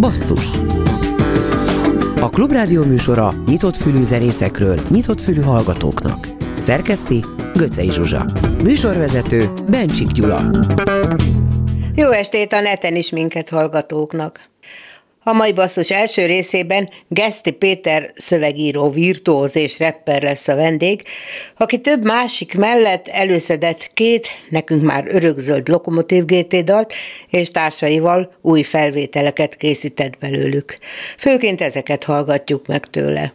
Basszus A Klubrádió műsora nyitott fülű zenészekről, nyitott fülű hallgatóknak. Szerkeszti Göcej Zsuzsa. Műsorvezető Bencsik Gyula. Jó estét a neten is minket hallgatóknak. A mai basszus első részében Geszti Péter szövegíró, virtuóz és rapper lesz a vendég, aki több másik mellett előszedett két, nekünk már örökzöld lokomotív GT dalt, és társaival új felvételeket készített belőlük. Főként ezeket hallgatjuk meg tőle.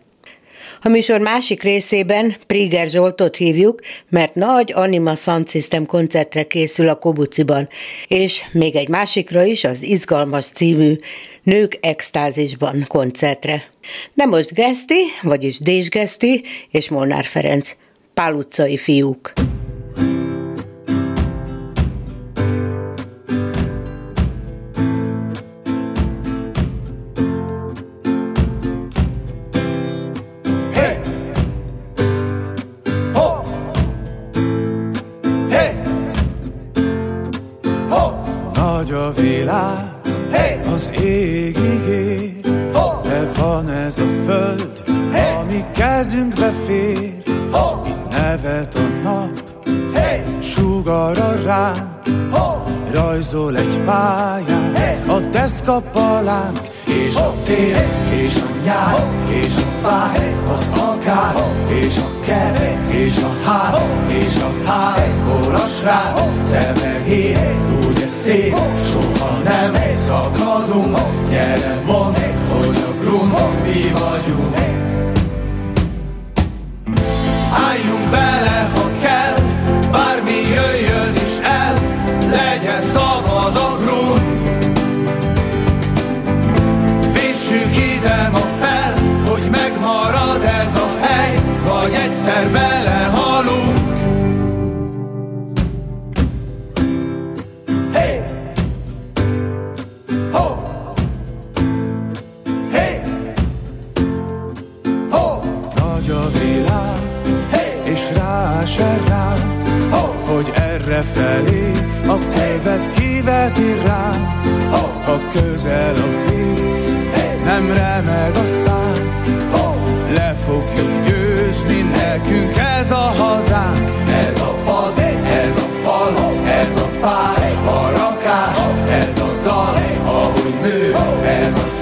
A műsor másik részében Priger Zsoltot hívjuk, mert nagy Anima Sound System koncertre készül a Kobuciban, és még egy másikra is, az Izgalmas című Nők extázisban koncertre. De most Geszti, vagyis Dés Geszti és Molnár Ferenc, Pál utcai fiúk. Rajzol egy pályát, a deszkapalánk, és a tél, és a nyár, és a fáj, az akác, és a kert, és a ház, és a házból a srác, te meg én, úgy ez szép, soha nem szakadunk, gyere mondd, hogy a grund mi vagyunk.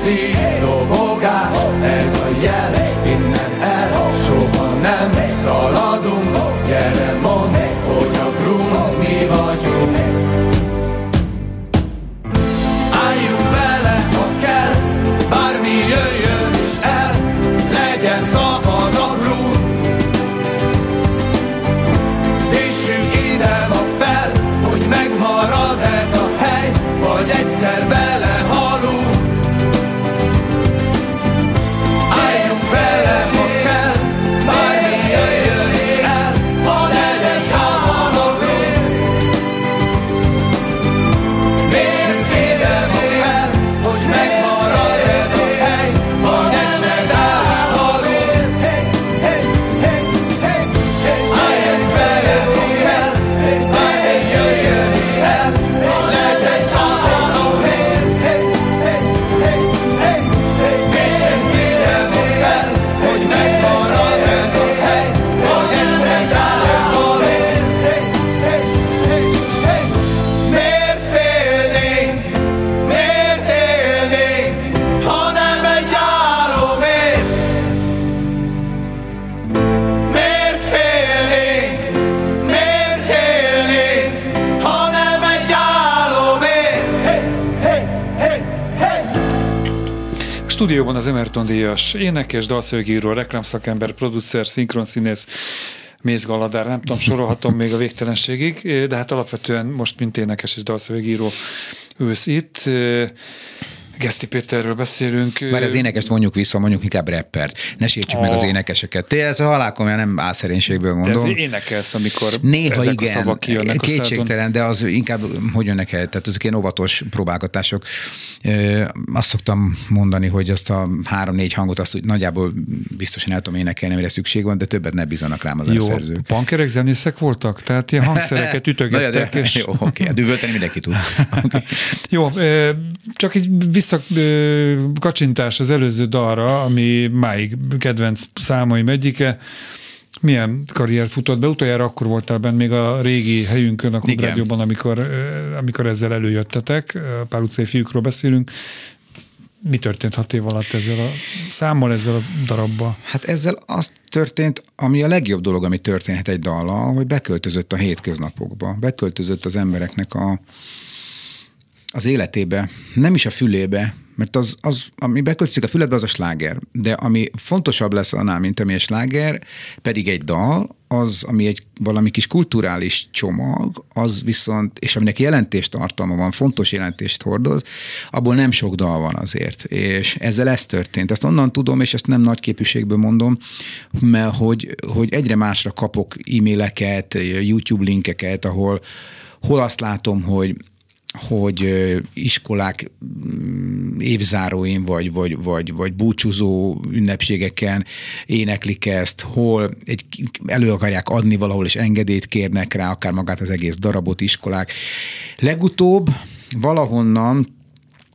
Ez az Emerton díjas énekes, dalszövegíró, reklámszakember, producer, szinkronszínész, Mész Galadár, nem tudom, sorolhatom még a végtelenségig, de hát alapvetően most mint énekes és dalszövegíró ősz itt. Geszti Péterről beszélünk. Mert az énekest vonjuk vissza, mondjuk inkább rappert. Ne sértsük meg az Ah. énekeseket. Te ez a halálkomolyan nem álszerénységből De mondom. ez énekelsz, amikor Néha ezek igen, a szavak kijönnek a szádon. kétségtelen, de az inkább hogy jönnek el, tehát azok ilyen óvatos próbálgatások. Azt szoktam mondani, hogy azt a három-négy hangot azt úgy nagyjából biztosan el tudom énekelni, amire szükség van, de többet ne bízanak rám az Jó, szerzők. punkerek zenészek voltak? Tehát ilyen hangszereket ütögettek. Na, de, és... Jó, oké, hát düvölteni mindenki tud. Okay. Jó, csak egy visszakacsintás az előző dalra, ami máig kedvenc számaim egyike. Milyen karriert futott be? Utoljára akkor voltál benne még a régi helyünkön a Klubrádióban, amikor, amikor ezzel előjöttetek, Pál utcai fiúkról beszélünk. Mi történt hat év alatt ezzel a számmal, ezzel a darabbal? Hát ezzel az történt, ami a legjobb dolog, ami történhet egy dallal, hogy beköltözött a hétköznapokba, beköltözött az embereknek a, az életébe, nem is a fülébe, mert az, az ami beköltözik a füledbe, az a sláger. De ami fontosabb lesz annál, mint ami a sláger, pedig egy dal, az, ami egy valami kis kulturális csomag, az viszont, és aminek jelentést tartalma van, fontos jelentést hordoz, abból nem sok dal van azért. És ezzel ez történt. Ezt onnan tudom, és ezt nem nagy képűségből mondom, mert hogy, hogy egyre másra kapok e-maileket, YouTube linkeket, ahol hol azt látom, hogy hogy iskolák mm, évzáróin, vagy, vagy, vagy, vagy búcsúzó ünnepségeken éneklik ezt, hol egy, elő akarják adni valahol, és engedélyt kérnek rá, akár magát az egész darabot iskolák. Legutóbb valahonnan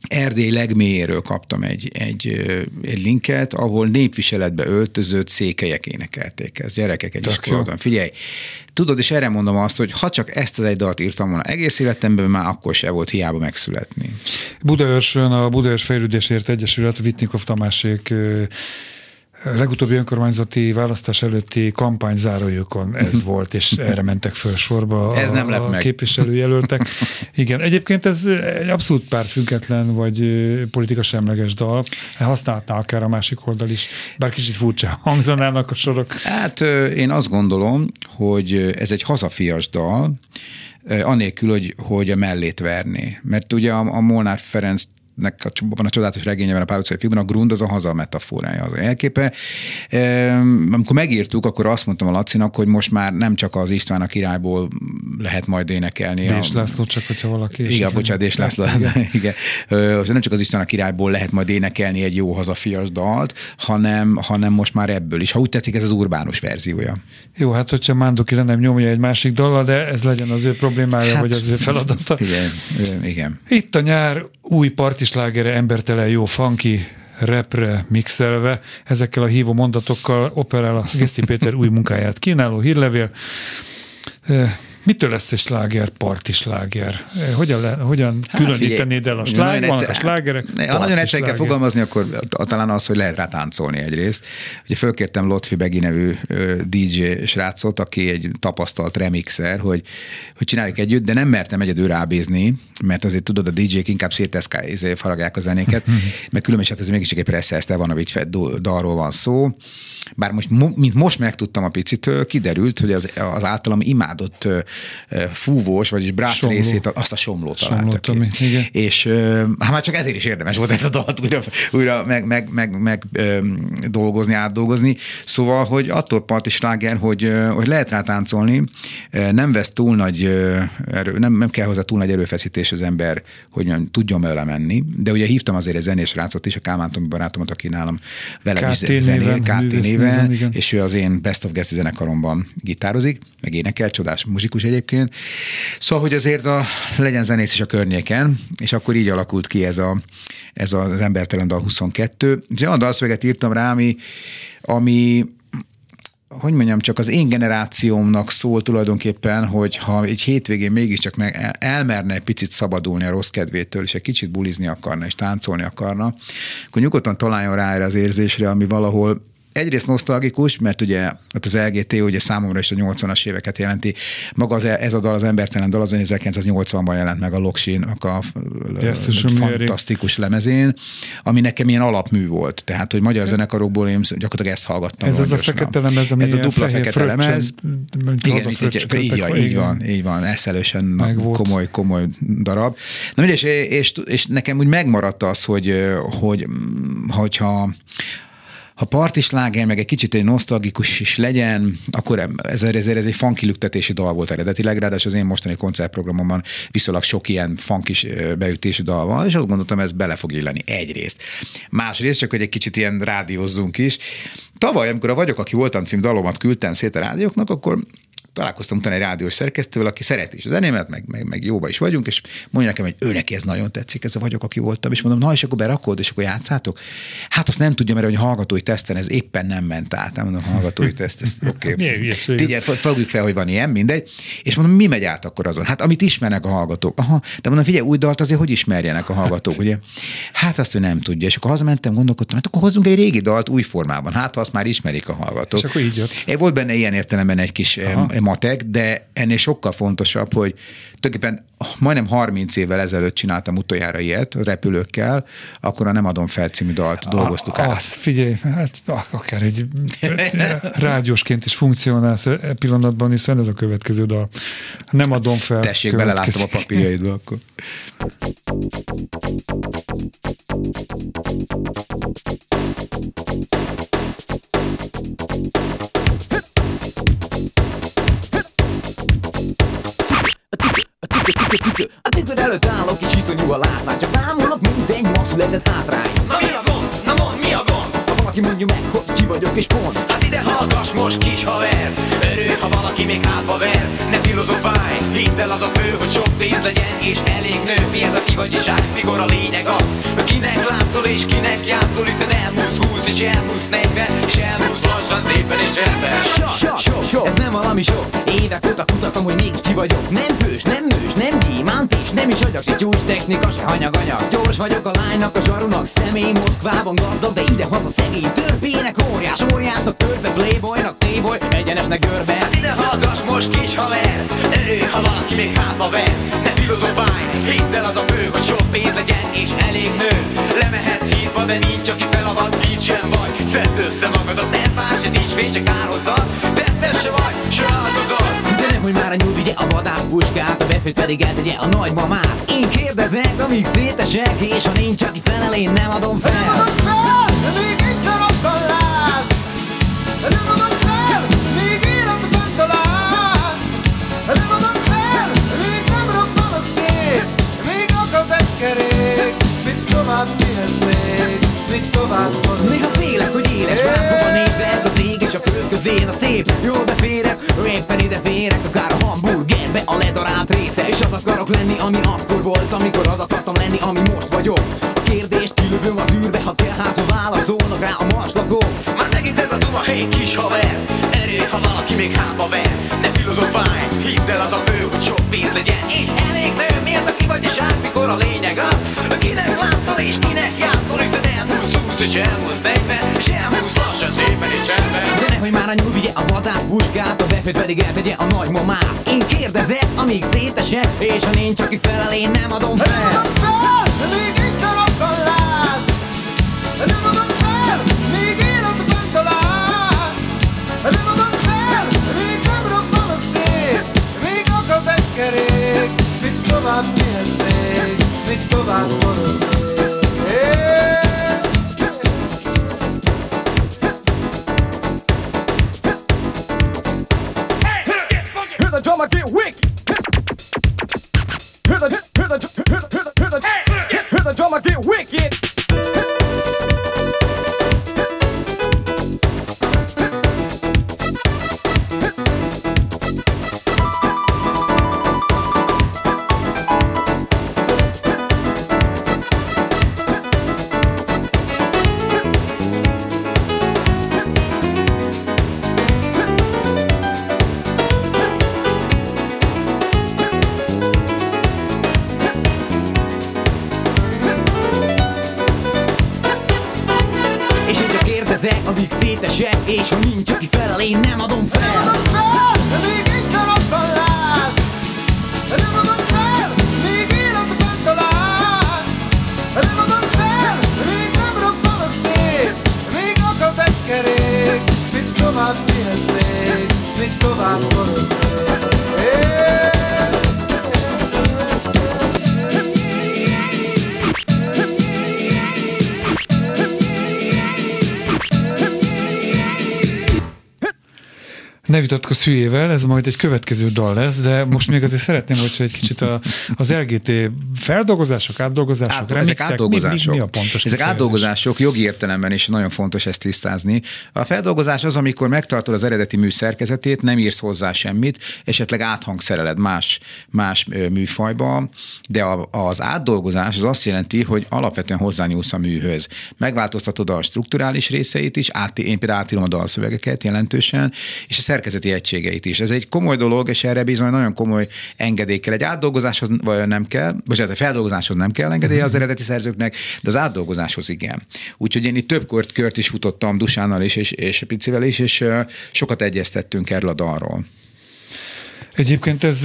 Erdély legmélyéről kaptam egy, egy, egy linket, ahol népviseletbe öltözött székelyek énekelték ezt. Gyerekek egy iskolában. Figyelj, tudod, és erre mondom azt, hogy ha csak ezt az egy dalt írtam volna egész életemben, már akkor se volt hiába megszületni. Budaörsön a Budaörs Fejlődésért Egyesület, Vitnikov Tamásék legutóbbi önkormányzati választás előtti kampányzárójukon ez volt, és erre mentek föl sorba ez a, nem a képviselőjelöltek. Igen, egyébként ez egy abszolút pártfüggetlen, vagy politika semleges dal. Használhatná akár a másik oldal is, bár kicsit furcsa hangzanának a sorok. Hát én azt gondolom, hogy ez egy hazafias dal, anélkül, hogy, hogy a mellét verné. Mert ugye a, a Molnár Ferenc nek a, a csodálatos regényében, a Pál utcai a grund az a haza metaforája, az a jelképe. Amikor megírtuk, akkor azt mondtam a Lacinak, hogy most már nem csak az István a királyból lehet majd énekelni. Dés a... László, csak hogyha valaki... Igen, bocsánat, Dés László. Igen. igen. Nem csak az István a királyból lehet majd énekelni egy jó hazafias dalt, hanem, hanem most már ebből is. Ha úgy tetszik, ez az urbánus verziója. Jó, hát hogyha Mándoki nem nyomja egy másik dallal, de ez legyen az ő problémája, hát, vagy az ő feladata. Igen, igen. Itt a nyár új partislágere, embertelen jó funky, repre mixelve, ezekkel a hívó mondatokkal operál a Geszti Péter új munkáját. Kínáló hírlevél, Mitől lesz egy sláger, parti sláger? Hogyan, le, hogyan hát különítenéd el a sláger, vannak a slágerek? Ha nagyon egyszer kell fogalmazni, akkor talán az, hogy lehet rá táncolni egyrészt. Ugye fölkértem Lotfi Begi nevű DJ srácot, aki egy tapasztalt remixer, hogy, hogy csináljuk együtt, de nem mertem egyedül rábízni, mert azért tudod, a DJ-k inkább széteszkál, faragják a zenéket, mert különben hát ez mégis egy Presser Stevanovics dalról van szó. Bár most, mint most megtudtam a picitől, kiderült, hogy az, az általam imádott fúvós, vagyis brász Somló. részét, azt a somlót találtak Somló, igen. És hát már csak ezért is érdemes volt ezt a dalt újra, újra meg, meg, meg, meg dolgozni, átdolgozni. Szóval, hogy attól part is láger, hogy, hogy lehet rá táncolni, nem vesz túl nagy erő, nem, nem kell hozzá túl nagy erőfeszítés az ember, hogy nem, tudjon vele menni. De ugye hívtam azért egy zenés rácot is, a Kálmán Tomi barátomat, aki nálam vele KT is zenél, KT néven, és ő az én Best of Guest zenekaromban gitározik, meg énekel, csodás muzsikus klasszikus egyébként. Szóval, hogy azért a, legyen zenész is a környéken, és akkor így alakult ki ez, a, ez az Embertelen Dal 22. És olyan dalszöveget írtam rá, ami, ami hogy mondjam, csak az én generációmnak szól tulajdonképpen, hogy ha egy hétvégén mégiscsak meg elmerne egy picit szabadulni a rossz kedvétől, és egy kicsit bulizni akarna, és táncolni akarna, akkor nyugodtan találjon rá erre az érzésre, ami valahol egyrészt nosztalgikus, mert ugye hát az LGT ugye számomra is a 80-as éveket jelenti. Maga az, ez a dal, az embertelen dal az 1980-ban jelent meg a Loksin, a yes, fantasztikus lemezén, ami nekem ilyen alapmű volt. Tehát, hogy magyar zenekarokból én gyakorlatilag ezt hallgattam. Ez az a fekete lemez, ami ez a dupla fekete lemez. Igen, így, így, van, így van, így van, eszelősen komoly, komoly darab. Na mindegy, és, és, és nekem úgy megmaradt az, hogy, hogy hogyha ha partisláger, meg egy kicsit egy nosztalgikus is legyen, akkor ez, ez, ez egy funky lüktetési dal volt eredetileg, ráadásul az én mostani koncertprogramomban viszonylag sok ilyen funkis beütési dal van, és azt gondoltam, ez bele fog illeni egyrészt. Másrészt csak, hogy egy kicsit ilyen rádiózzunk is. Tavaly, amikor a Vagyok, aki voltam cím dalomat küldtem szét a rádióknak, akkor találkoztam utána egy rádiós szerkesztővel, aki szereti is a zenémet, meg, meg, meg jóba is vagyunk, és mondja nekem, hogy ő neki ez nagyon tetszik, ez a vagyok, aki voltam, és mondom, na és akkor berakod, és akkor játszátok. Hát azt nem tudja, mert hogy hallgatói teszten ez éppen nem ment át. Nem mondom, hallgatói teszt, ez oké. Okay. fogjuk fel, hogy van ilyen, mindegy. És mondom, mi megy át akkor azon? Hát amit ismernek a hallgatók. Aha, de mondom, figyelj, új dalt azért hogy ismerjenek a hallgatók, ugye? Hát azt ő nem tudja. És akkor hazamentem, gondolkodtam, hát akkor hozzunk egy régi dalt új formában. Hát azt már ismerik a hallgatók. És akkor így jött. Volt benne ilyen értelemben egy kis Aha matek, de ennél sokkal fontosabb, hogy tulajdonképpen majdnem 30 évvel ezelőtt csináltam utoljára ilyet repülőkkel, akkor a Nem adom fel című dalt dolgoztuk a, át. Azt figyelj, hát akár egy rádiósként is funkcionálsz e pillanatban, hiszen ez a következő dal. Nem adom fel. Tessék, belelátom a papírjaidba akkor. A tükör előtt állok és iszonyú a látvány Csak bámulok, mint egy ma született hátrány Na mi a gond? Na mond, mi a gond? Ha valaki mondja meg, hogy vagyok és pont. Hát ide hallgass most kis haver Örül, ha valaki még hátba ver. Ne filozofálj, hidd el az a fő Hogy sok pénz legyen és elég nő. Mi ez a ki vagy ság, mikor a lényeg az? Kinek látszol és kinek játszol Hiszen elmúlsz húsz és elmúlsz negyven És elmúlsz lassan szépen és rendben Sok, sok, sok, ez nem valami sok Évek óta kutatom, hogy még ki vagyok. Nem hős, nem nős, nem gyémánt és nem is agyak Se csúcs technika, se hanyag anyag Gyors vagyok a lánynak, a zsarunak Személy Moszkvában gazdag, de ide haza szegény Törpének óriás, óriásnak törpe Playboynak playboy, egyenesnek görbe. Hát ide hallgass most kis haver Erő, ha valaki még hátba ver. Ne filozofálj, hidd el az a fő Hogy sok pénz legyen és elég nő. Lemehetsz hídba, de nincs aki felavat Így sem vagy, szedd össze magadat Nem fáj, se nincs fény, se kárhozat. Tettes se vagy, se áldozat. De nem, hogy már a nyúl vigye a vadász puskát A befőt pedig eltegye a nagymamát. Én kérdezek, amíg szétesek És ha nincs, aki felel, én nem adom fel. Nem adom fel, kerék Mit tovább még, Mit tovább Néha félek, hogy éles bárhova nézek Az ég és a föld közén a szép. Jó beférek, éppen ide férek Akár a hamburgerbe a ledarált része. És az akarok lenni, ami akkor volt Amikor az akartam lenni, ami most vagyok. A kérdést kilövöm az űrbe Ha kell, hát ha válaszolnak rá a marslakok Már megint ez a duma, hey kis haver. Erő, ha valaki még hátba ver. Ne filozofálj, hidd el az a fő Hogy sok pénz legyen. És elég nő Miért aki vagy és át, mikor a lényeg az Kinek látszol és kinek játszol Hiszen elmúlsz húsz és elmúlsz negyven És elmúlsz lassan szépen és csendben. De nehogy már a nyúl vigye a vadász puskát A befőt pedig eltegye a nagymamát. Én kérdezek, amíg szétesek És ha nincs, aki felel, én nem adom fel mit tovább vitatkozz hülyével, ez majd egy következő dal lesz, de most még azért szeretném, hogyha egy kicsit a, az LGT feldolgozások, átdolgozások, Át, remixek, ezek átdolgozások. Mi, mi, mi a pontos Ezek átdolgozások jogi értelemben is nagyon fontos ezt tisztázni. A feldolgozás az, amikor megtartod az eredeti mű szerkezetét, nem írsz hozzá semmit, esetleg áthangszereled más, más műfajba, de a, az átdolgozás az azt jelenti, hogy alapvetően hozzányúlsz a műhöz. Megváltoztatod a strukturális részeit is, át, én például átírom a dalszövegeket jelentősen, és a szerkezeti egységeit is. Ez egy komoly dolog, és erre bizony nagyon komoly engedély kell. Egy átdolgozáshoz nem kell, bocsánat, a feldolgozáshoz nem kell engedély az eredeti szerzőknek, de az átdolgozáshoz igen. Úgyhogy én itt több kört, kört is futottam Dusánnal is, és, és Picivel is, és sokat egyeztettünk erről a dalról. Egyébként ez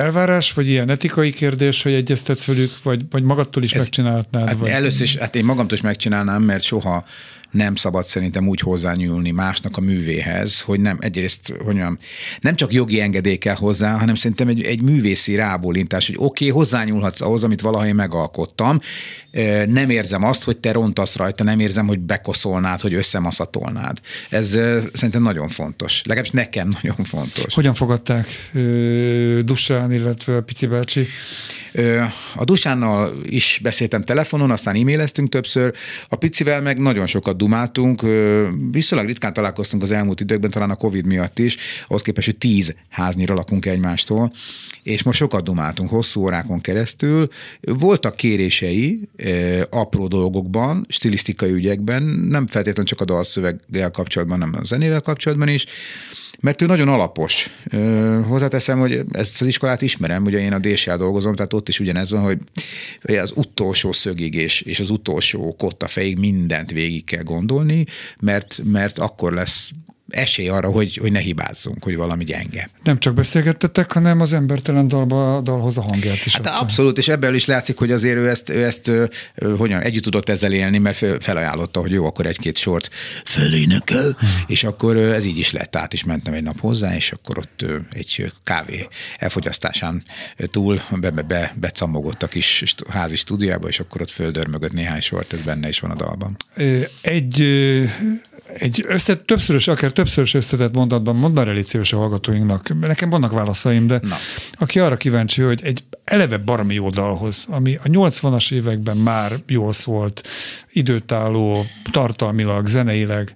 elvárás, vagy ilyen etikai kérdés, hogy egyeztetsz velük, vagy, vagy magadtól is ez, megcsinálhatnád? Hát vagy... Először is, hát én magamtól is megcsinálnám, mert soha nem szabad szerintem úgy hozzányúlni másnak a művéhez, hogy nem egyrészt, hogy mondjam, nem csak jogi engedély kell hozzá, hanem szerintem egy, egy művészi rábólintás, hogy oké, okay, hozzányúlhatsz ahhoz, amit valaha én megalkottam, nem érzem azt, hogy te rontasz rajta, nem érzem, hogy bekoszolnád, hogy összemaszatolnád. Ez szerintem nagyon fontos. Legalábbis nekem nagyon fontos. Hogyan fogadták Dusán, illetve Pici bácsi? A Dusánnal is beszéltem telefonon, aztán e-maileztünk többször, a Picivel meg nagyon sokat dumáltunk, viszonylag ritkán találkoztunk az elmúlt időkben, talán a Covid miatt is, ahhoz képest, hogy tíz háznyira lakunk egymástól, és most sokat dumáltunk hosszú órákon keresztül. Voltak kérései apró dolgokban, stilisztikai ügyekben, nem feltétlenül csak a dalszöveggel kapcsolatban, hanem a zenével kapcsolatban is, mert ő nagyon alapos. Hozzáteszem, hogy ezt az iskolát ismerem, ugye én a DSL dolgozom, tehát ott is ugyanez van, hogy az utolsó szögig és, és az utolsó kotta fejig mindent végig kell gondolni, mert, mert akkor lesz esély arra, hogy, hogy ne hibázzunk, hogy valami gyenge. Nem csak beszélgettetek, hanem az embertelen dalba, dalhoz a hangját is. Hát abszolút, és ebből is látszik, hogy azért ő ezt, ő ezt hogyan, együtt tudott ezzel élni, mert felajánlotta, hogy jó, akkor egy-két sort fölénekel, hmm. és akkor ez így is lett, át is mentem egy nap hozzá, és akkor ott egy kávé elfogyasztásán túl be, be, be, becamogott a kis házi stúdiába, és akkor ott földörmögött néhány sort, ez benne is van a dalban. Egy egy össze, többszörös, akár többszörös összetett mondatban mondd már elég szíves a hallgatóinknak. Nekem vannak válaszaim, de Na. aki arra kíváncsi, hogy egy eleve baromi jó dalhoz, ami a 80-as években már jól szólt, időtálló, tartalmilag, zeneileg,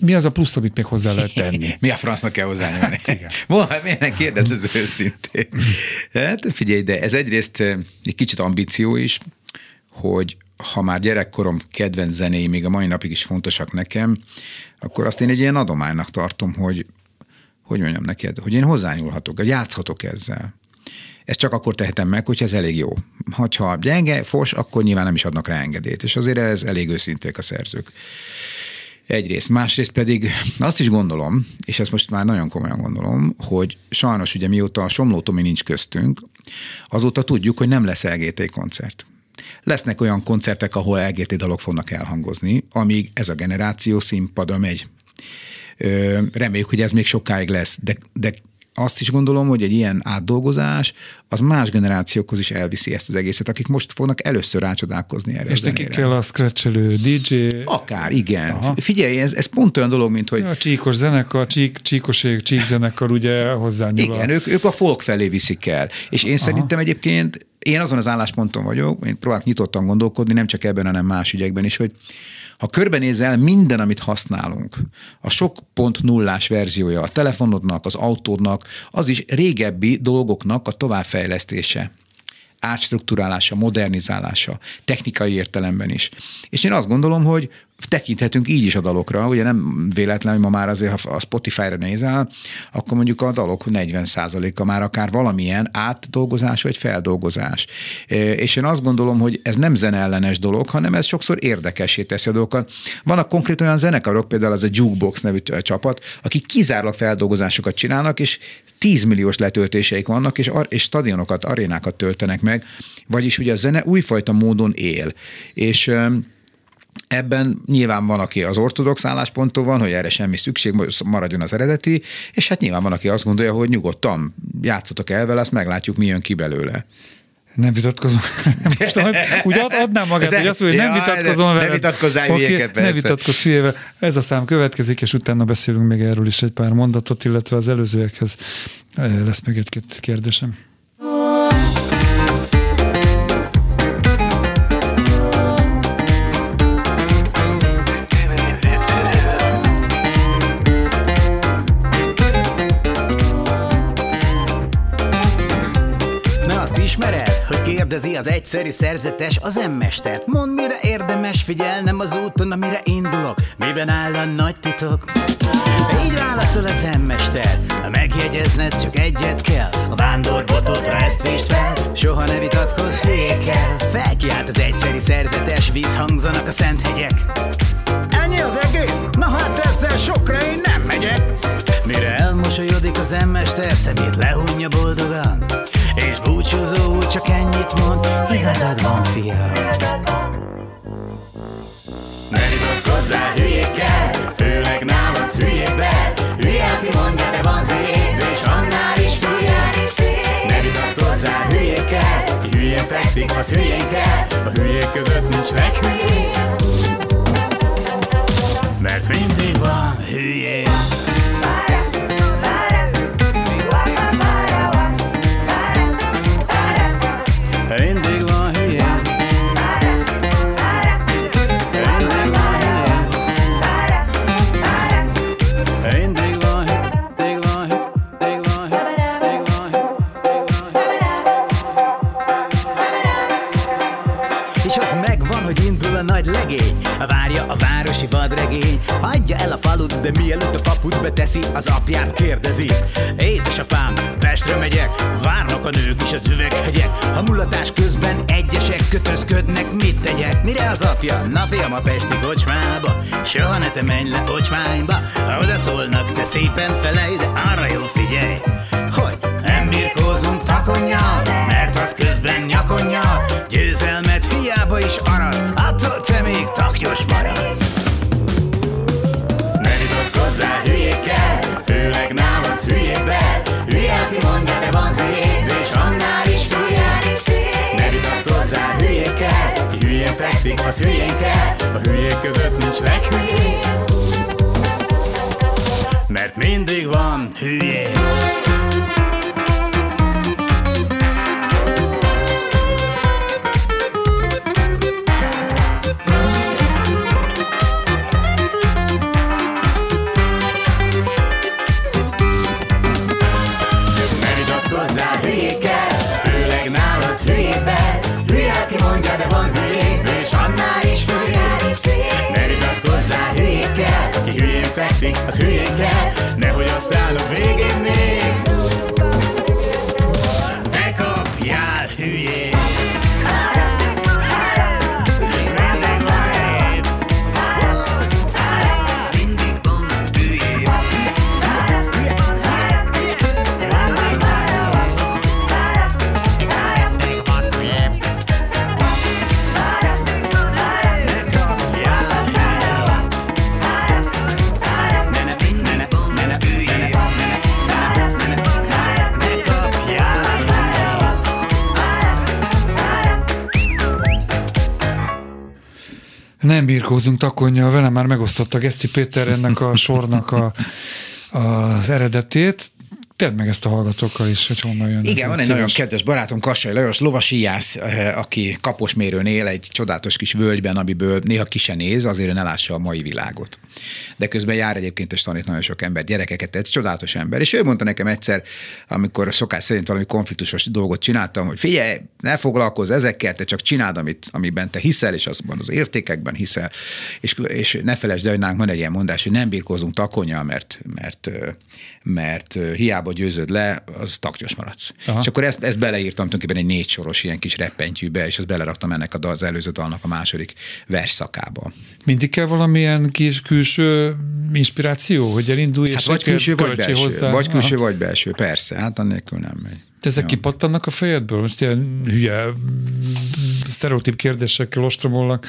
mi az a plusz, amit még hozzá lehet tenni? mi a francnak kell hozzányúlni? Miért kérdez ez őszintén? Hát figyelj, de ez egyrészt eh, egy kicsit ambíció is, hogy ha már gyerekkorom kedvenc zenéi még a mai napig is fontosak nekem, akkor azt én egy ilyen adománynak tartom, hogy hogy mondjam neked, hogy én hozzányúlhatok, hogy játszhatok ezzel. Ezt csak akkor tehetem meg, hogyha ez elég jó. Ha gyenge, fos, akkor nyilván nem is adnak rá engedélyt, és azért ez elég őszinték a szerzők. Egyrészt. Másrészt pedig azt is gondolom, és ezt most már nagyon komolyan gondolom, hogy sajnos ugye mióta a Somló Tomi nincs köztünk, azóta tudjuk, hogy nem lesz LGT koncert. Lesznek olyan koncertek, ahol LGT dalok fognak elhangozni, amíg ez a generáció színpadra megy. Reméljük, hogy ez még sokáig lesz, de, de azt is gondolom, hogy egy ilyen átdolgozás az más generációkhoz is elviszi ezt az egészet, akik most fognak először rácsodálkozni erre. És neki kell a scratchelő DJ? Akár, igen. Aha. Figyelj, ez, ez pont olyan dolog, mint hogy... A csíkos zenekar, csík, csíkoség, csík zenekar ugye hozzányúl. Igen, ők, ők a folk felé viszik el. És én Aha. szerintem egyébként én azon az állásponton vagyok, én próbálok nyitottan gondolkodni, nem csak ebben, hanem más ügyekben is, hogy ha körbenézel minden, amit használunk, a sok pont nullás verziója a telefonodnak, az autódnak, az is régebbi dolgoknak a továbbfejlesztése átstruktúrálása, modernizálása, technikai értelemben is. És én azt gondolom, hogy tekinthetünk így is a dalokra, ugye nem véletlen, hogy ma már azért, ha a Spotify-ra nézel, akkor mondjuk a dalok 40%-a már akár valamilyen átdolgozás vagy feldolgozás. És én azt gondolom, hogy ez nem zeneellenes dolog, hanem ez sokszor érdekessé teszi a dolgokat. Vannak konkrét olyan zenekarok, például az a Jukebox nevű csapat, akik kizárólag feldolgozásokat csinálnak, és 10 milliós letöltéseik vannak, és, és stadionokat, arénákat töltenek meg, vagyis ugye a zene újfajta módon él. És Ebben nyilván van, aki az ortodox állásponton van, hogy erre semmi szükség, maradjon az eredeti, és hát nyilván van, aki azt gondolja, hogy nyugodtan játszatok el vele, azt meglátjuk, mi jön ki belőle. Nem vitatkozom. Most úgy ad, adnám magát, hogy azt mondja, hogy nem vitatkozom vele. Ne vitatkozzál okay, hülyéket, Ne vitatkozz hülyével. Ez a szám következik, és utána beszélünk még erről is egy pár mondatot, illetve az előzőekhez eh, lesz még egy-két kérdésem. Kérdezi az egyszeri szerzetes az emmestert. Mond, mire érdemes figyelnem az úton, amire indulok, miben áll a nagy titok. Így válaszol az emmester, megjegyezned csak egyet kell, a vándorbototra ezt vést fel, soha ne vitatkozz hülyékkel. Felkiált az egyszeri szerzetes, vízhangzanak a szent hegyek. Ennyi az egész? Na hát ezzel sokra én nem megyek. Mire elmosolyodik az emmester, szemét lehunja boldogan. És búcsúzó csak ennyit mond, igazad van, fiam. Ne vitatkozzál hülyékkel, főleg nálad hülyékbe. Hülye, aki mondja, de van hülyébb, és annál is hülye. Ne vitatkozzál hülyékkel, ki hülyén fekszik, az hülyén kell. A hülyék között nincs leghülyébb. Mert mindig van hülyék. de mielőtt a kaput beteszi, az apját kérdezi. Édesapám, Pestre megyek, várnak a nők is az üveghegyek. Ha mulatás közben egyesek kötözködnek, mit tegyek? Mire az apja? Na fiam a pesti kocsmába, soha ne te menj le ocsmányba. Ha oda szólnak, te szépen felej, de arra jó figyelj, hogy nem birkózunk takonnyal, mert az közben nyakonnyal. Győzelmet hiába is arat, attól te még taknyos maradsz. Aki mondja, de van hülyébb, és annál is hülye. Ne vitatkozzál hülyékkel, ki hülyén fekszik, az hülyén kell, a hülyék között nincs leghülyébb. Mert mindig van hülyék. Az hülyén kell, nehogy aztán a végén még birkózunk takonja, velem már megosztotta Geszti Péter ennek a sornak a, az eredetét. Tedd meg ezt a hallgatókkal is, hogy honnan jön. Igen, van egy nagyon kedves barátom, Kassai Lajos, lovasíjász, eh, aki Kaposmérőn él egy csodálatos kis völgyben, amiből néha ki se néz, azért ne lássa a mai világot. De közben jár egyébként, és tanít nagyon sok ember, gyerekeket, ez csodálatos ember. És ő mondta nekem egyszer, amikor szokás szerint valami konfliktusos dolgot csináltam, hogy figyelj, ne foglalkozz ezekkel, te csak csináld, amit, amiben te hiszel, és azban az értékekben hiszel, és, és ne felejtsd el, hogy nálunk van egy ilyen mondás, hogy nem birkózunk takonya, mert, mert, mert hiába győzöd le, az taktyos maradsz. Aha. És akkor ezt, ezt beleírtam tulajdonképpen egy négy soros ilyen kis reppentyűbe, és azt beleraktam ennek az előző dalnak a második verszakába. Mindig kell valamilyen kis külső inspiráció, hogy elindulj, hát és vagy külső, vagy belső, hozzá. Vagy külső, Aha. vagy belső, persze, hát annélkül nem megy. Te ezek ja. kipattannak a fejedből? Most ilyen hülye, sztereotíp kérdésekkel ostromolnak.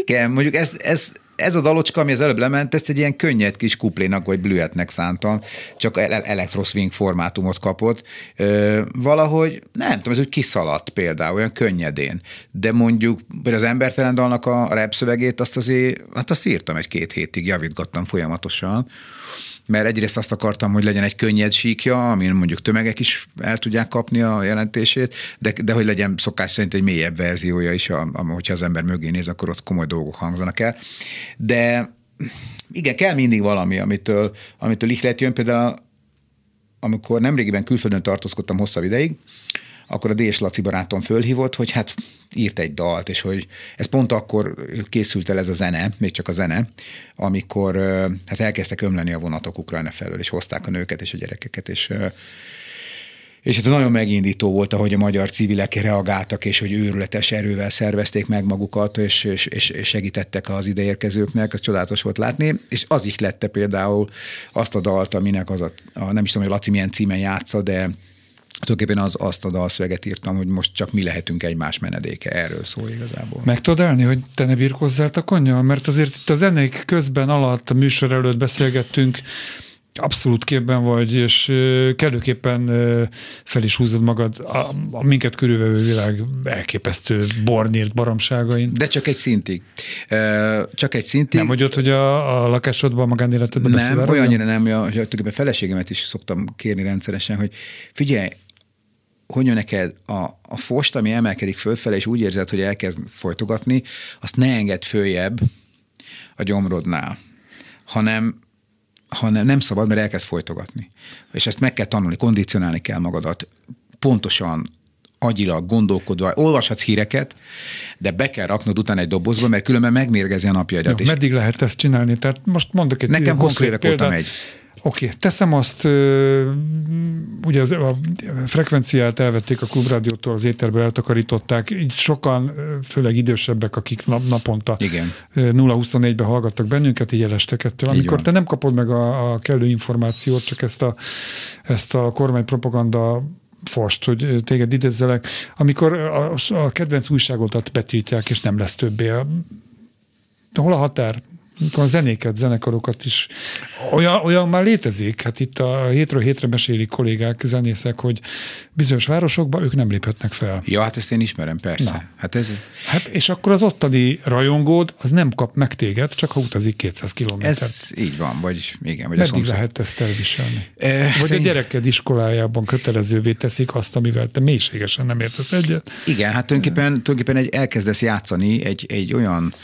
Igen, mondjuk ez, ez ez a dalocska, ami az előbb lement, ezt egy ilyen könnyed kis kuplénak vagy blüetnek szántam, csak elektroswing formátumot kapott. Ö, valahogy, nem tudom, ez úgy kiszaladt például, olyan könnyedén. De mondjuk az embertelen dalnak a rap szövegét, azt azért, hát azt írtam egy-két hétig, javítgattam folyamatosan mert egyrészt azt akartam, hogy legyen egy könnyed síkja, amin mondjuk tömegek is el tudják kapni a jelentését, de, de hogy legyen szokás szerint egy mélyebb verziója is, a, a, hogyha az ember mögé néz, akkor ott komoly dolgok hangzanak el. De igen, kell mindig valami, amitől, amitől ihlet jön. Például amikor nemrégiben külföldön tartózkodtam hosszabb ideig, akkor a D.S. Laci barátom fölhívott, hogy hát írt egy dalt, és hogy ez pont akkor készült el ez a zene, még csak a zene, amikor hát elkezdtek ömleni a vonatok Ukrajna felől, és hozták a nőket és a gyerekeket, és és hát nagyon megindító volt, ahogy a magyar civilek reagáltak, és hogy őrületes erővel szervezték meg magukat, és, és, és segítettek az ideérkezőknek, ez csodálatos volt látni, és az is lette például azt a dalt, aminek az a, a nem is tudom, hogy Laci milyen címen játsza, de tulajdonképpen az, azt a dalszöveget írtam, hogy most csak mi lehetünk egymás menedéke. Erről szól igazából. Meg tudod elni, hogy te ne birkozzál a konnyal? Mert azért itt a zenék közben alatt, a műsor előtt beszélgettünk, abszolút képben vagy, és kellőképpen fel is húzod magad a, a minket körülvevő világ elképesztő bornírt baromságain. De csak egy szintig. Csak egy szintig. Nem hogy ott, hogy a, a lakásodban, a magánéletedben Nem, olyannyira nem, hogy a feleségemet is szoktam kérni rendszeresen, hogy figyelj, hogy jön neked a, a fost, ami emelkedik fölfele, és úgy érzed, hogy elkezd folytogatni, azt ne engedd följebb a gyomrodnál, hanem hanem nem szabad, mert elkezd folytogatni. És ezt meg kell tanulni, kondicionálni kell magadat. Pontosan agyilag gondolkodva, olvashatsz híreket, de be kell raknod utána egy dobozba, mert különben megmérgezi a napjaidat. Jó, meddig lehet ezt csinálni? Tehát most mondok egy Nekem évek óta megy. Oké, okay. teszem azt, ugye az, a frekvenciát elvették a klubrádiótól, az éterből eltakarították, így sokan, főleg idősebbek, akik nap, naponta Igen. 0-24-ben hallgattak bennünket, így jelestek ettől. Amikor te nem kapod meg a, a kellő információt, csak ezt a, ezt a kormánypropaganda fost, hogy téged idézzelek, amikor a, a kedvenc újságodat betiltják, és nem lesz többé. Hol a határ? A zenéket, zenekarokat is. Olyan, olyan már létezik, hát itt a hétről hétre mesélik kollégák, zenészek, hogy bizonyos városokban ők nem léphetnek fel. Ja, hát ezt én ismerem, persze. Na. Hát, ez... hát és akkor az ottani rajongód, az nem kap meg téged, csak ha utazik 200 kilométert. Ez így van, vagy igen. Vagy Meddig lehet ezt elviselni? E, vagy szerint... a gyereked iskolájában kötelezővé teszik azt, amivel te mélységesen nem értesz egyet? Igen, hát tulajdonképpen, tulajdonképpen egy, elkezdesz játszani egy, egy olyan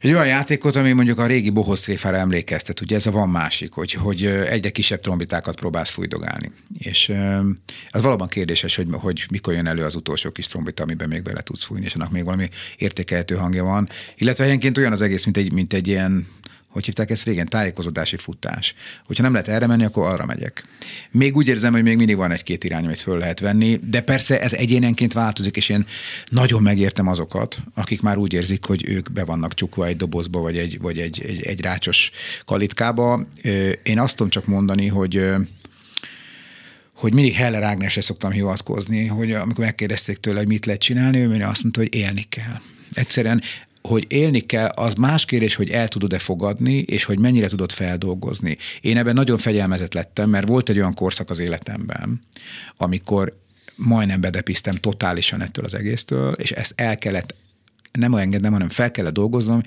egy olyan játékot, ami mondjuk a régi bohosztréfára emlékeztet, ugye ez a van másik, hogy, hogy egyre kisebb trombitákat próbálsz fújdogálni. És az valóban kérdéses, hogy, hogy mikor jön elő az utolsó kis trombita, amiben még bele tudsz fújni, és annak még valami értékelhető hangja van. Illetve helyenként olyan az egész, mint egy, mint egy ilyen hogy hívták ezt régen, tájékozódási futás. Hogyha nem lehet erre menni, akkor arra megyek. Még úgy érzem, hogy még mindig van egy-két irány, amit föl lehet venni, de persze ez egyénenként változik, és én nagyon megértem azokat, akik már úgy érzik, hogy ők be vannak csukva egy dobozba, vagy egy, vagy egy, egy, egy rácsos kalitkába. Én azt tudom csak mondani, hogy hogy mindig Heller Ágnesre szoktam hivatkozni, hogy amikor megkérdezték tőle, hogy mit lehet csinálni, ő azt mondta, hogy élni kell. Egyszerűen hogy élni kell, az más kérdés, hogy el tudod-e fogadni, és hogy mennyire tudod feldolgozni. Én ebben nagyon fegyelmezett lettem, mert volt egy olyan korszak az életemben, amikor majdnem bedepiztem totálisan ettől az egésztől, és ezt el kellett nem engednem, hanem fel kellett dolgoznom,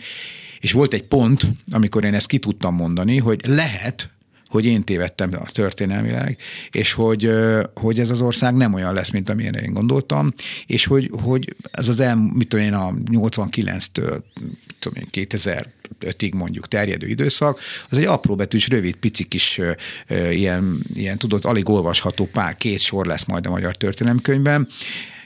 és volt egy pont, amikor én ezt ki tudtam mondani, hogy lehet, hogy én tévedtem a történelmileg, és hogy, hogy ez az ország nem olyan lesz, mint amilyen én gondoltam, és hogy, hogy ez az el, mit tudom én, a 89-től tudom én, 2005-ig mondjuk terjedő időszak, az egy apró betűs, rövid, pici kis ilyen, ilyen tudod, alig olvasható pár, két sor lesz majd a magyar történelemkönyvben,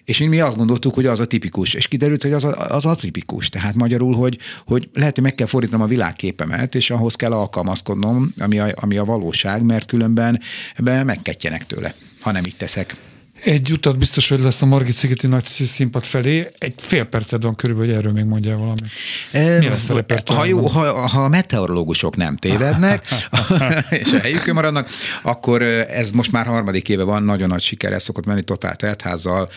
és mi azt gondoltuk, hogy az a tipikus, és kiderült, hogy az a, az a tipikus. Tehát magyarul, hogy, hogy lehet, hogy meg kell fordítanom a világképemet, és ahhoz kell alkalmazkodnom, ami a, ami a valóság, mert különben ebben megketjenek tőle, ha nem így teszek. Egy utat biztos, hogy lesz a Margit szigeti nagy színpad felé. Egy fél percet van körülbelül, hogy erről még mondjál valamit. Mi lesz a ha, jó, ha, ha a meteorológusok nem tévednek, és a helyükön maradnak, akkor ez most már harmadik éve van, nagyon nagy sikerrel szokott menni, totál teltházzal,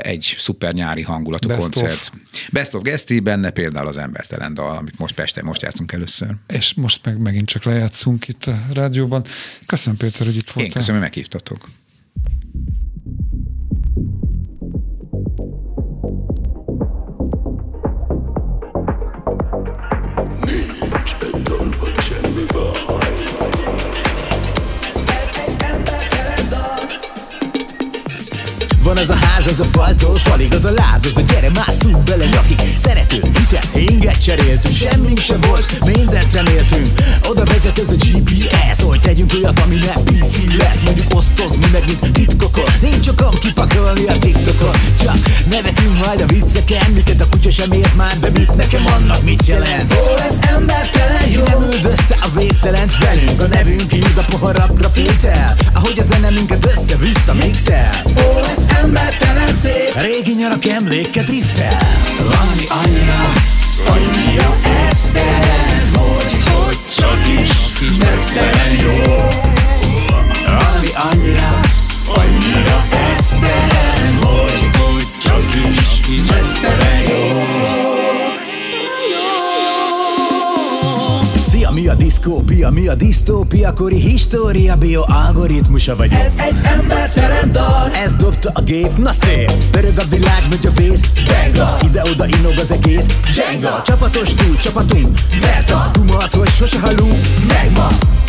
egy szuper nyári hangulatú Best koncert. Of. Best of Gesti, benne például az embertelen dal, amit most Pesten most játszunk először. És most meg megint csak lejátszunk itt a rádióban. Köszönöm Péter, hogy itt voltál. Én köszönöm, hogy meghívtatok. Van az a ház, az a faltól falig, az a láz, az a gyere, másszunk bele nyakig Szerető, hitel, inget cseréltünk, semmink se volt, mindent reméltünk. Oda vezet ez a GPS, hogy tegyünk olyat, ami nem PC lesz. Mondjuk osztoz, mi megint titkokon, nincs okam kipakolni a TikTokon. Csak nevetünk majd a vicceken, miket a kutya sem ért már be, mit nekem annak mit jelent. Ó, ez embertelen jó. Nem üldözte a végtelent velünk, a nevünk írd a poharakra filcel Ahogy a zene minket össze-vissza mixel. Ó, ez embertelen szép. Régi nyarak emléke driftel Valami annyira, annyira esztelen Hogy, hogy csak is mesztelen jó. Valami annyira, annyira esztelen Hogy, diszkópia, mi a disztópia, kori história, bio algoritmusa vagy. Ez egy embertelen dal, ez dobta a gép, na szép, pörög a világ, nagy a vész, benga, ide-oda inog az egész, Jenga, csapatos túl, csapatunk, mert a duma az, hogy sose halunk, meg ma,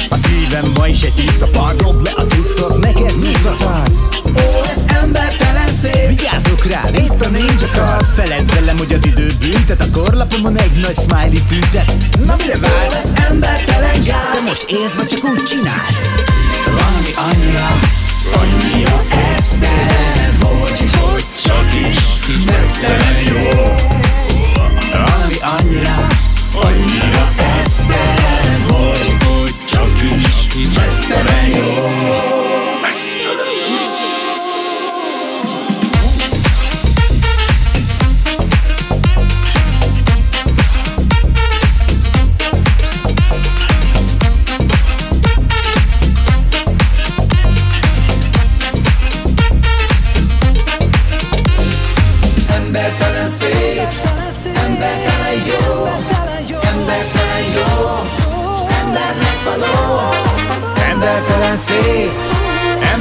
a szívem ma is egy tiszta part, dob le a cuccot, neked nyitva tart. Ó, ez embertelen szép, vigyázzok rá, itt a ninja card, feled velem, hogy az idő büntet, a korlapomon egy nagy smiley tüntet, na mire vársz? Ez embertelen gáz. De most élsz, vagy csak úgy csinálsz? Valami annyira, annyira esztelen Hogy, hogy csak is mesztelen jó. Valami annyira, annyira esztelen Hogy, hogy csak is mesztelen jó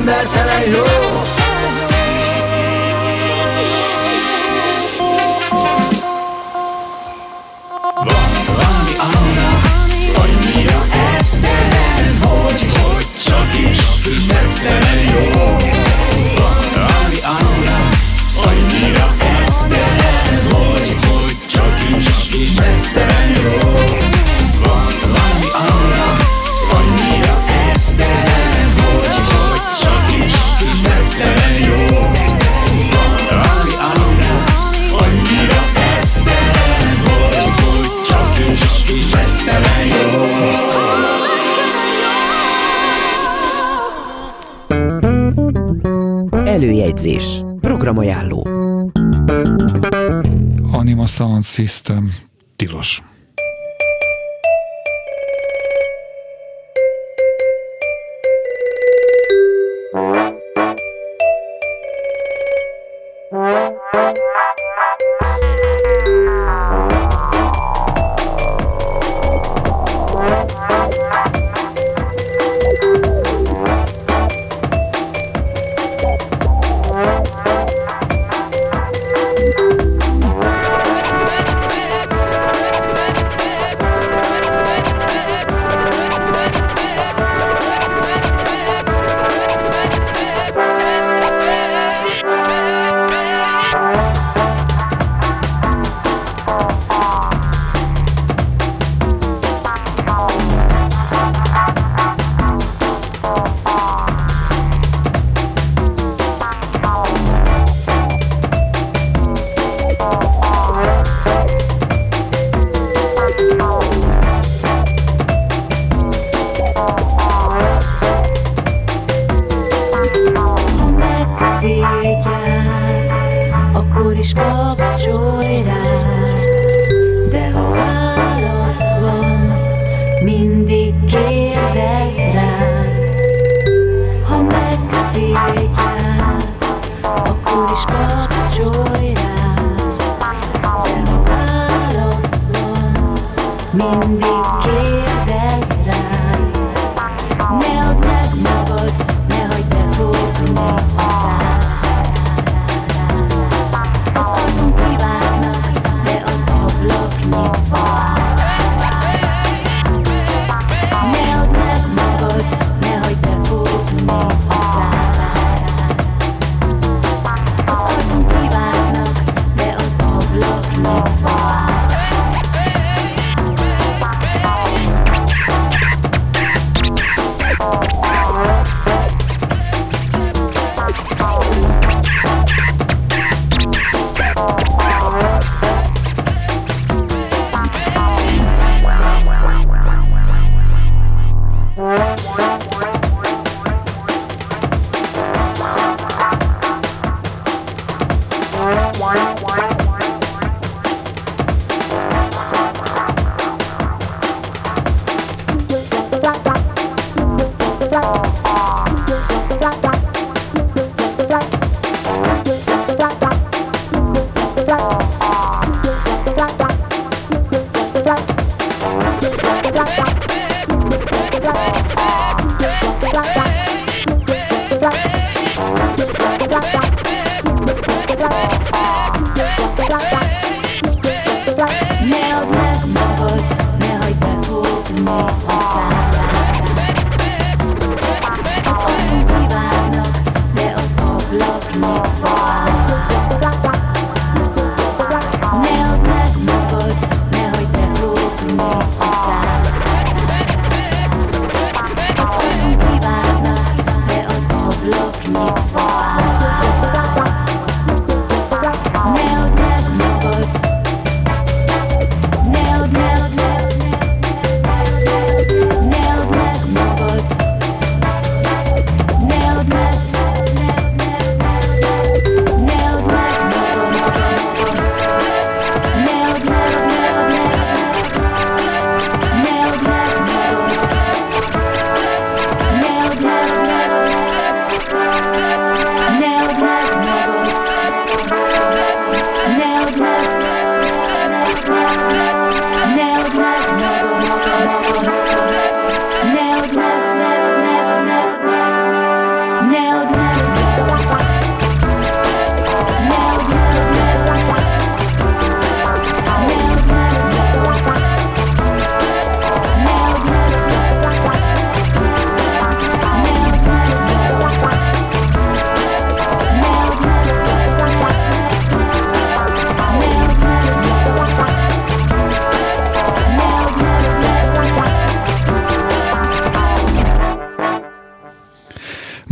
embertelen jó Sound System. Tilos. Bye.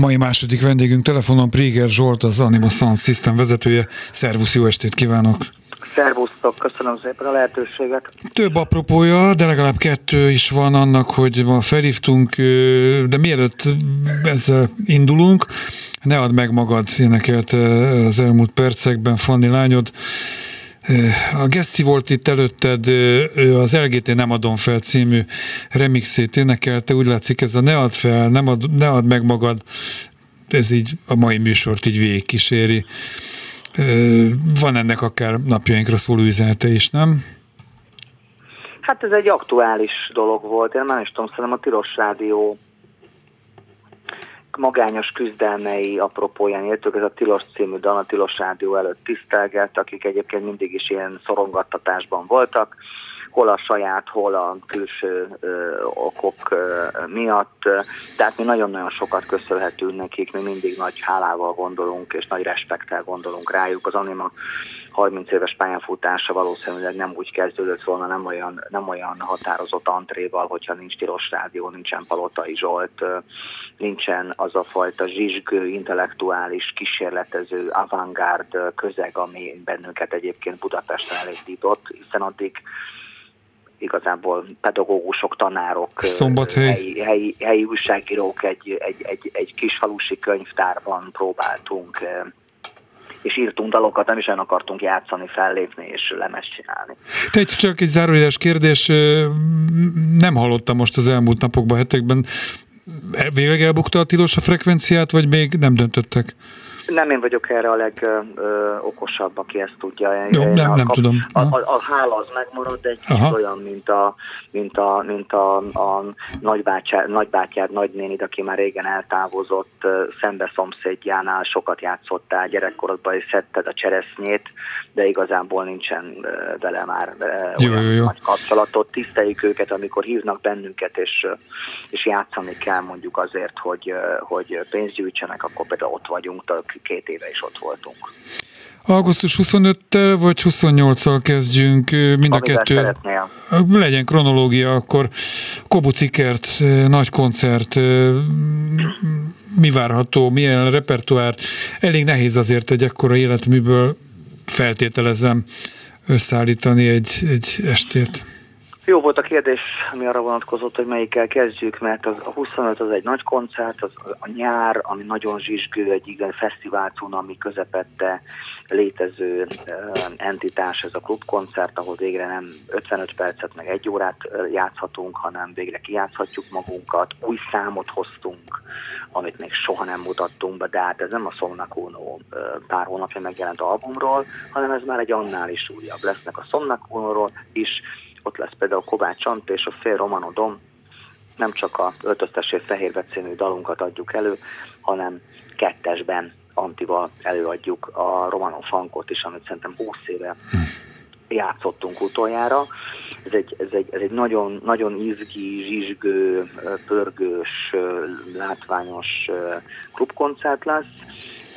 Mai második vendégünk telefonon Préger Zsolt, az Anima Sound System vezetője. Szervusz, jó estét kívánok! Szervusztok, köszönöm szépen a lehetőséget. Több apropója, de legalább kettő is van annak, hogy ma felhívtunk, de mielőtt ezzel indulunk, ne add meg magad énekelt az elmúlt percekben, Fanni lányod. A Geszti volt itt előtted, az LGT Nem adom fel című remixét énekelte, úgy látszik ez a Ne add fel, nem ad, ne add meg magad, ez így a mai műsort így végigkíséri. Van ennek akár napjainkra szóló üzenete is, nem? Hát ez egy aktuális dolog volt. Én nem is tudom, szerintem a Tilos Rádió magányos küzdelmei apropóján értük, ez a Tilos című dal a Tilos Rádió előtt tisztelget, akik egyébként mindig is ilyen szorongattatásban voltak, hol a saját, hol a külső ö, okok ö, miatt. Tehát mi nagyon-nagyon sokat köszönhetünk nekik, mi mindig nagy hálával gondolunk, és nagy respektel gondolunk rájuk. Az Anima 30 éves pályafutása valószínűleg nem úgy kezdődött volna, nem olyan, nem olyan határozott antréval, hogyha nincs Tilos Rádió, nincsen Palotai Zsolt, nincsen az a fajta zsizsgő, intellektuális, kísérletező, avantgárd közeg, ami bennünket egyébként Budapesten elindított, hiszen addig igazából pedagógusok, tanárok, Szombathely. helyi, helyi, helyi újságírók egy, egy, egy, egy kis falusi könyvtárban próbáltunk és írtunk dalokat, nem is olyan akartunk játszani, fellépni és lemezt csinálni. Egy, csak egy zárójeles kérdés, nem hallottam most az elmúlt napokban, hetekben, végleg elbukta a tilos a frekvenciát, vagy még nem döntöttek? Nem én vagyok erre a legokosabb, aki ezt tudja. Jó, nem, nem a, tudom. A, a, a hála az megmarad, de egy olyan, mint a, mint a, mint a, a nagybátyád, nagybátyád, nagynénid, aki már régen eltávozott, szembe szomszédjánál sokat játszottál gyerekkorodban, és szedted a cseresznyét, de igazából nincsen vele már jó, olyan jó, jó. nagy kapcsolatot. Tiszteljük őket, amikor hívnak bennünket, és, és játszani kell mondjuk azért, hogy, hogy pénzt gyűjtsenek, akkor például ott vagyunk, tök két éve is ott voltunk. Augusztus 25-tel vagy 28-al kezdjünk mind a kettő. Szeretnél. Legyen kronológia, akkor Kobucikert, nagy koncert, mi várható, milyen repertoár. Elég nehéz azért egy ekkora életműből feltételezem összeállítani egy, egy estét. Jó volt a kérdés, ami arra vonatkozott, hogy melyikkel kezdjük, mert az, a 25 az egy nagy koncert, az a nyár, ami nagyon zsizsgő, egy igen fesztivál ami közepette létező entitás, ez a klubkoncert, ahol végre nem 55 percet, meg egy órát játszhatunk, hanem végre kijátszhatjuk magunkat. Új számot hoztunk, amit még soha nem mutattunk be, de hát ez nem a Somnakuno pár hónapja megjelent albumról, hanem ez már egy annál is újabb. Lesznek a Somnakuno-ról is, ott lesz például Kovács Ant és a Fél Romanodom, nem csak a Öltöztessé Fehérve című dalunkat adjuk elő, hanem kettesben Antival előadjuk a Romano Funkot is, amit szerintem 20 éve játszottunk utoljára. Ez egy, ez egy, ez egy nagyon, nagyon izgi, zsizsgő, pörgős, látványos klubkoncert lesz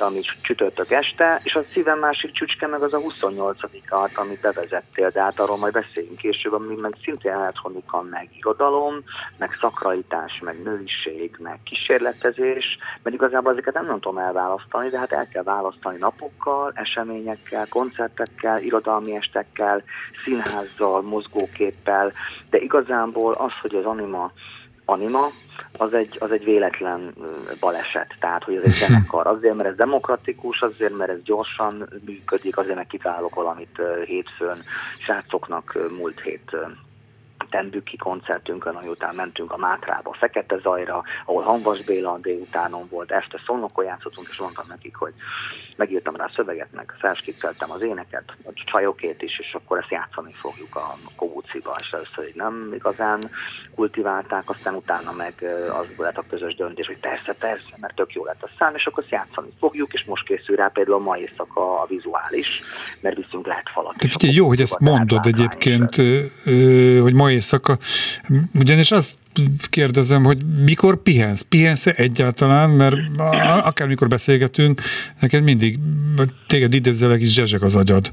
ami csütörtök este, és a szívem másik csücske meg az a 28-at, amit bevezettél, de hát arról majd beszéljünk később, ami meg szintén elektronika, meg irodalom, meg szakralitás, meg nőiség, meg kísérletezés, mert igazából ezeket nem, nem tudom elválasztani, de hát el kell választani napokkal, eseményekkel, koncertekkel, irodalmi estekkel, színházzal, mozgóképpel, de igazából az, hogy az anima anima, az egy, az egy véletlen baleset. Tehát, hogy ez egy zenekar. Azért, mert ez demokratikus, azért, mert ez gyorsan működik, azért, mert kitálok valamit hétfőn. Srácoknak múlt hét Tendüki koncertünkön, ami után mentünk a Mátrába, Fekete Zajra, ahol Hanvas Béla délutánon volt, este Szolnokon játszottunk, és mondtam nekik, hogy megírtam rá a szöveget, meg felskicceltem az éneket, a csajokét is, és akkor ezt játszani fogjuk a Kovúciba, és először így nem igazán kultiválták, aztán utána meg az lett a közös döntés, hogy persze, persze, mert tök jó lett a szám, és akkor ezt játszani fogjuk, és most készül rá például a mai éjszaka a vizuális, mert viszünk lehet falat. Tehát jó, hogy ezt mondod egyébként, hogy mai éjszaka, ugyanis azt kérdezem, hogy mikor pihensz? pihensz -e egyáltalán? Mert akármikor beszélgetünk, neked mindig, téged idézzelek is zsezsek az agyad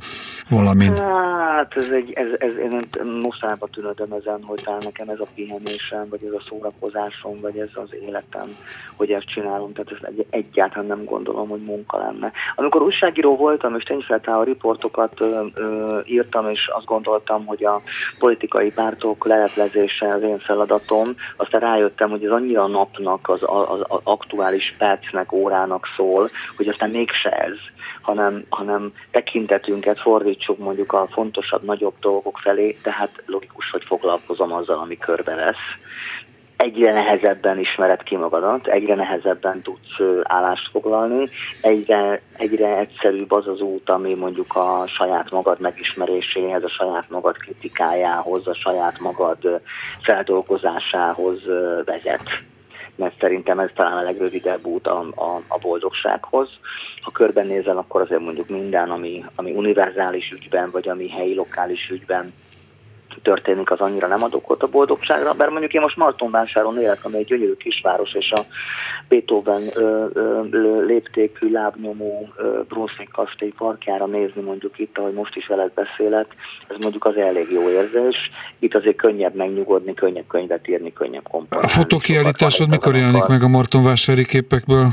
valamin. Hát ez egy, ez, ez, én muszájba tűnödöm ezen, hogy talán nekem ez a pihenésem, vagy ez a szórakozásom, vagy ez az életem, hogy ezt csinálom, tehát ez egy, egyáltalán nem gondolom, hogy munka lenne. Amikor újságíró voltam, és tényfeltávol riportokat ö, ö, írtam, és azt gondoltam, hogy a politikai pártok leleplezése az én feladatom, aztán rájöttem, hogy ez annyira a napnak, az, az, az aktuális percnek, órának szól, hogy aztán mégse ez, hanem, hanem tekintetünket fordítsuk mondjuk a fontosabb, nagyobb dolgok felé, tehát logikus, hogy foglalkozom azzal, ami körbe lesz. Egyre nehezebben ismered ki magadat, egyre nehezebben tudsz állást foglalni, egyre, egyre egyszerűbb az az út, ami mondjuk a saját magad megismeréséhez, a saját magad kritikájához, a saját magad feldolgozásához vezet mert szerintem ez talán a legrövidebb út a, a, a boldogsághoz. Ha körbenézel, akkor azért mondjuk minden, ami, ami univerzális ügyben, vagy ami helyi lokális ügyben történik, az annyira nem ad okot a boldogságra, bár mondjuk én most Martonvásáron élek, ami egy gyönyörű kisváros, és a Beethoven ö, ö, léptékű, lábnyomó Brunswick kastély parkjára nézni mondjuk itt, ahogy most is veled beszélek, ez mondjuk az elég jó érzés. Itt azért könnyebb megnyugodni, könnyebb könyvet írni, könnyebb komponálni. A fotókiállításod mikor jelenik meg a Martonvásári képekből?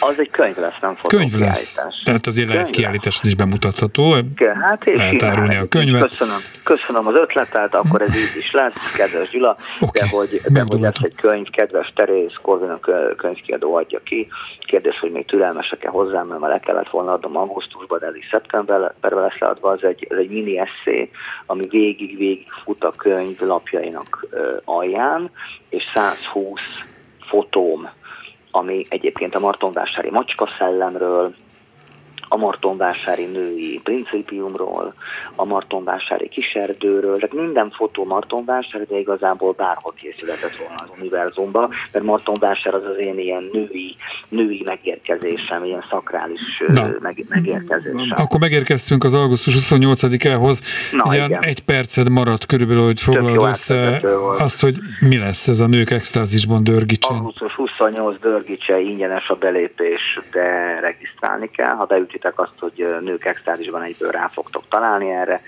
Az egy könyv lesz, nem Könyv lesz. Tehát azért lehet kiállításon is bemutatható. Hát és lehet árulni a könyvet. Köszönöm, köszönöm az ötletet, akkor ez így is lesz, kedves Gyula, okay. de hogy, de hogy lesz egy könyv, kedves Terész, Korvin a könyvkiadó adja ki. Kérdés, hogy még türelmesek-e hozzám, mert már le kellett volna adnom augusztusban, de elég szeptemberben lesz leadva, ez egy, ez egy mini eszé, ami végig-végig fut a könyv lapjainak alján, és 120 fotóm ami egyébként a Martonvásári Macska szellemről, a Martonvásári női principiumról, a Martonvásári kiserdőről, tehát minden fotó Martonvásár, de igazából bárhol készületett volna az univerzumban, mert Martonvásár az az én ilyen női, női megérkezésem, ilyen szakrális Na. meg, megérkezésem. Akkor megérkeztünk az augusztus 28-ához. Ugye igen. egy perced maradt körülbelül, hogy foglalod össze azt, hogy mi lesz ez a nők extázisban Dörgicsen. Augusztus 28 Dörgicse ingyenes a belépés, de regisztrálni kell, ha beüt értitek azt, hogy nők extázisban egyből rá fogtok találni erre.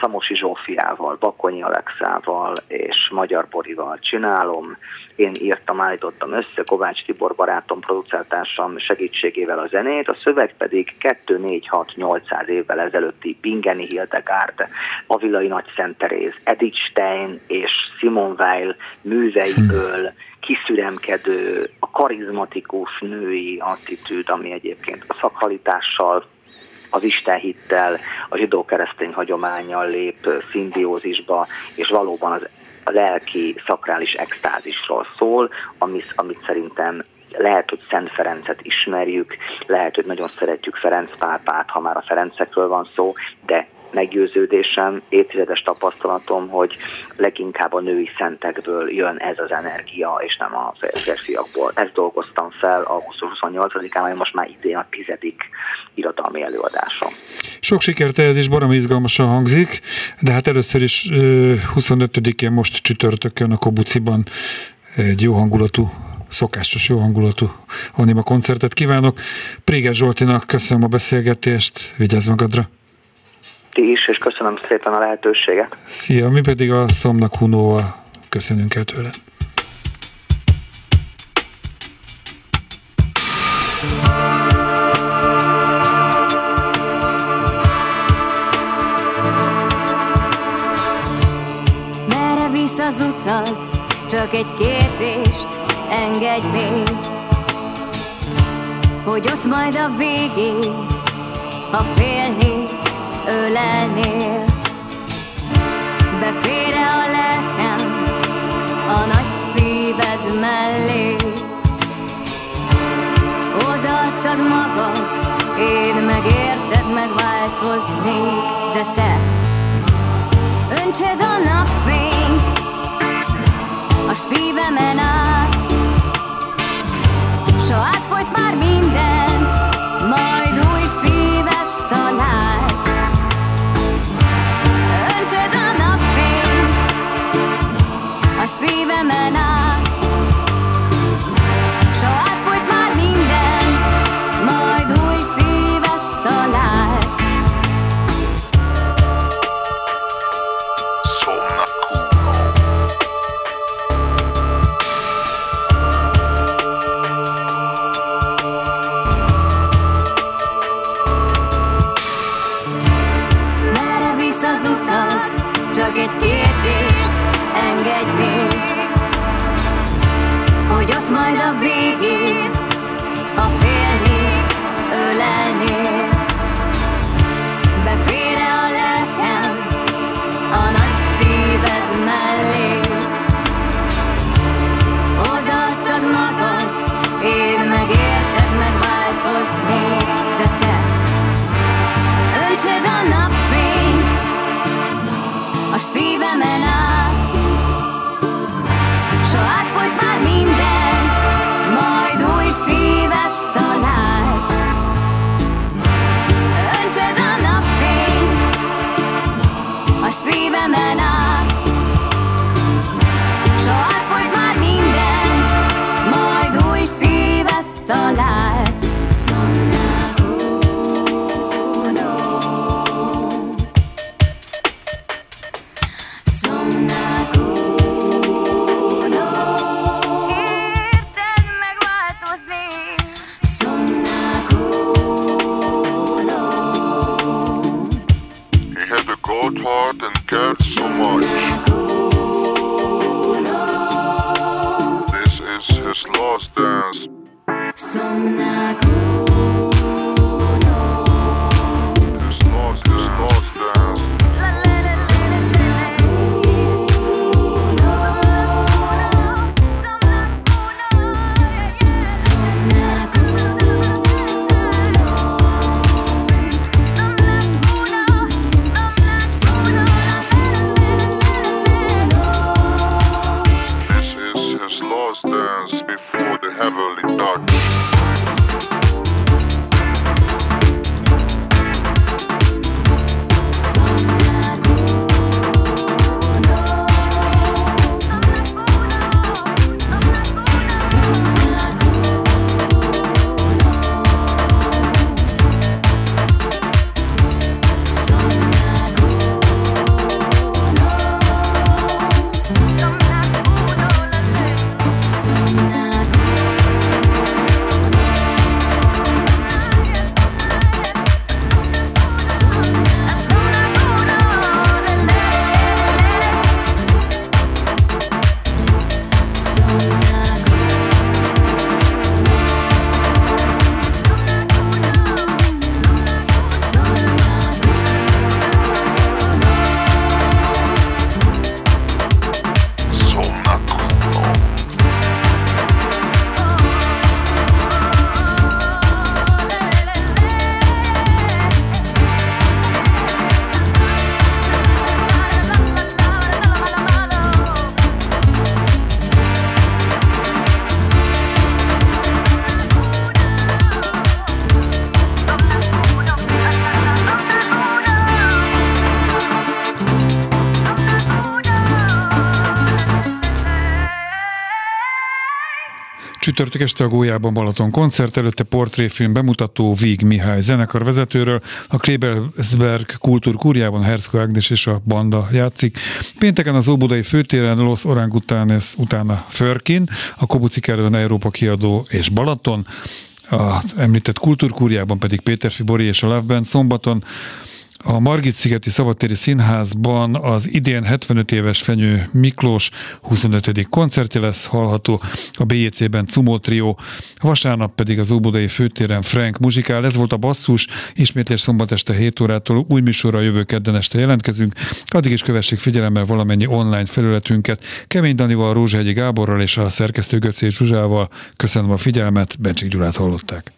Szamosi Zsófiával, Bakonyi Alexával és Magyar Borival csinálom. Én írtam, állítottam össze, Kovács Tibor barátom, producáltársam segítségével a zenét, a szöveg pedig 2, 4, 6, 800 évvel ezelőtti Bingeni Hildegard, Avilai Nagy Szent Teréz, Edith Stein és Simon Weil műveiből kiszüremkedő, a karizmatikus női attitűd, ami egyébként a szakhalitással, az istenhittel, a zsidó-keresztény hagyományjal lép szimbiózisba, és valóban az a lelki, szakrális extázisról szól, amit, amit szerintem lehet, hogy Szent Ferencet ismerjük, lehet, hogy nagyon szeretjük Ferenc pápát, ha már a Ferencekről van szó, de meggyőződésem, évtizedes tapasztalatom, hogy leginkább a női szentekből jön ez az energia, és nem a férfiakból. Ezt dolgoztam fel a 28-án, ami most már idén a tizedik irodalmi előadásom. Sok sikert ehhez is baromi izgalmasan hangzik, de hát először is 25-én most csütörtökön a Kobuciban egy jó hangulatú szokásos jó hangulatú anima koncertet kívánok. Préges Zsoltinak köszönöm a beszélgetést, vigyázz magadra! Ti is, és köszönöm szépen a lehetőséget. Szia, mi pedig a Szomnak Hunóval köszönünk el tőle. Merre visz az utad, csak egy kérdést engedj még, hogy ott majd a végén, ha félnék, ölelnél Befére a lelkem a nagy szíved mellé? Odaadtad magad, én megérted, megváltoznék De te öntsed a napfényt a szívemen át. S ha átfolyt már minden, egy kérdést engedj még Hogy ott majd a végén Ha félnék, ölelnél Csütörtök este a Gólyában Balaton koncert, előtte portréfilm bemutató Víg Mihály zenekar vezetőről, a Klebersberg kultúrkúriában Herzko Ágnes és a banda játszik. Pénteken az Óbudai főtéren Los Orangutanes utána Förkin, a Kobuci Kerülön Európa kiadó és Balaton, az említett kultúrkúriában pedig Péter Fibori és a Love Band szombaton, a Margit-szigeti Szabadtéri Színházban az idén 75 éves Fenyő Miklós 25. koncertje lesz hallható, a BJC-ben Cumó Trio, vasárnap pedig az Óbudai főtéren Frank muzsikál. Ez volt a basszus, ismétlés szombat este 7 órától új műsorra jövő kedden este jelentkezünk. Addig is kövessék figyelemmel valamennyi online felületünket. Kemény Danival, Rózsahegyi Gáborral és a szerkesztő Göcé Zsuzsával. Köszönöm a figyelmet, Bencsik Gyulát hallották.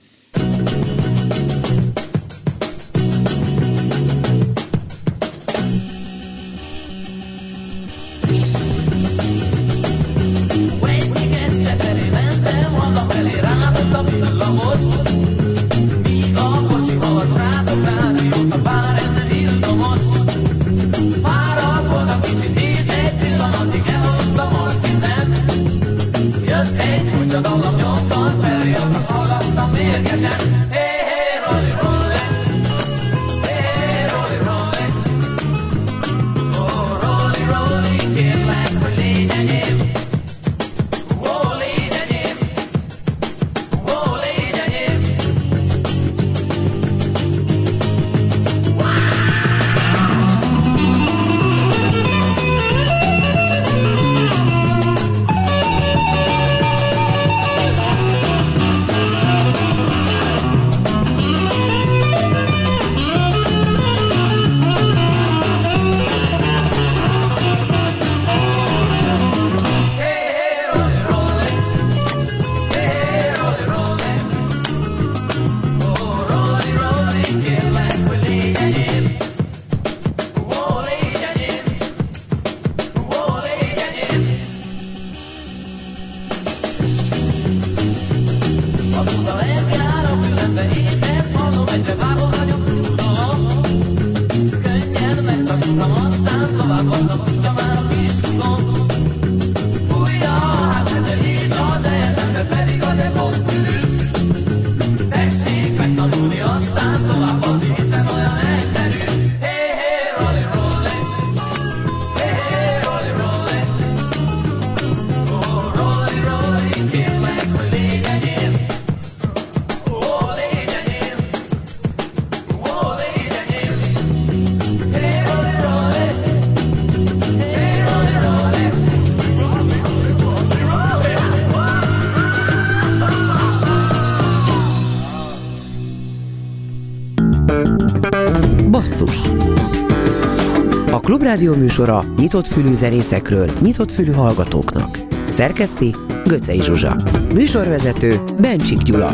Klubrádió műsora nyitott fülű zenészekről, nyitott fülű hallgatóknak. Szerkeszti Göcej Zsuzsa. Műsorvezető Bencsik Gyula.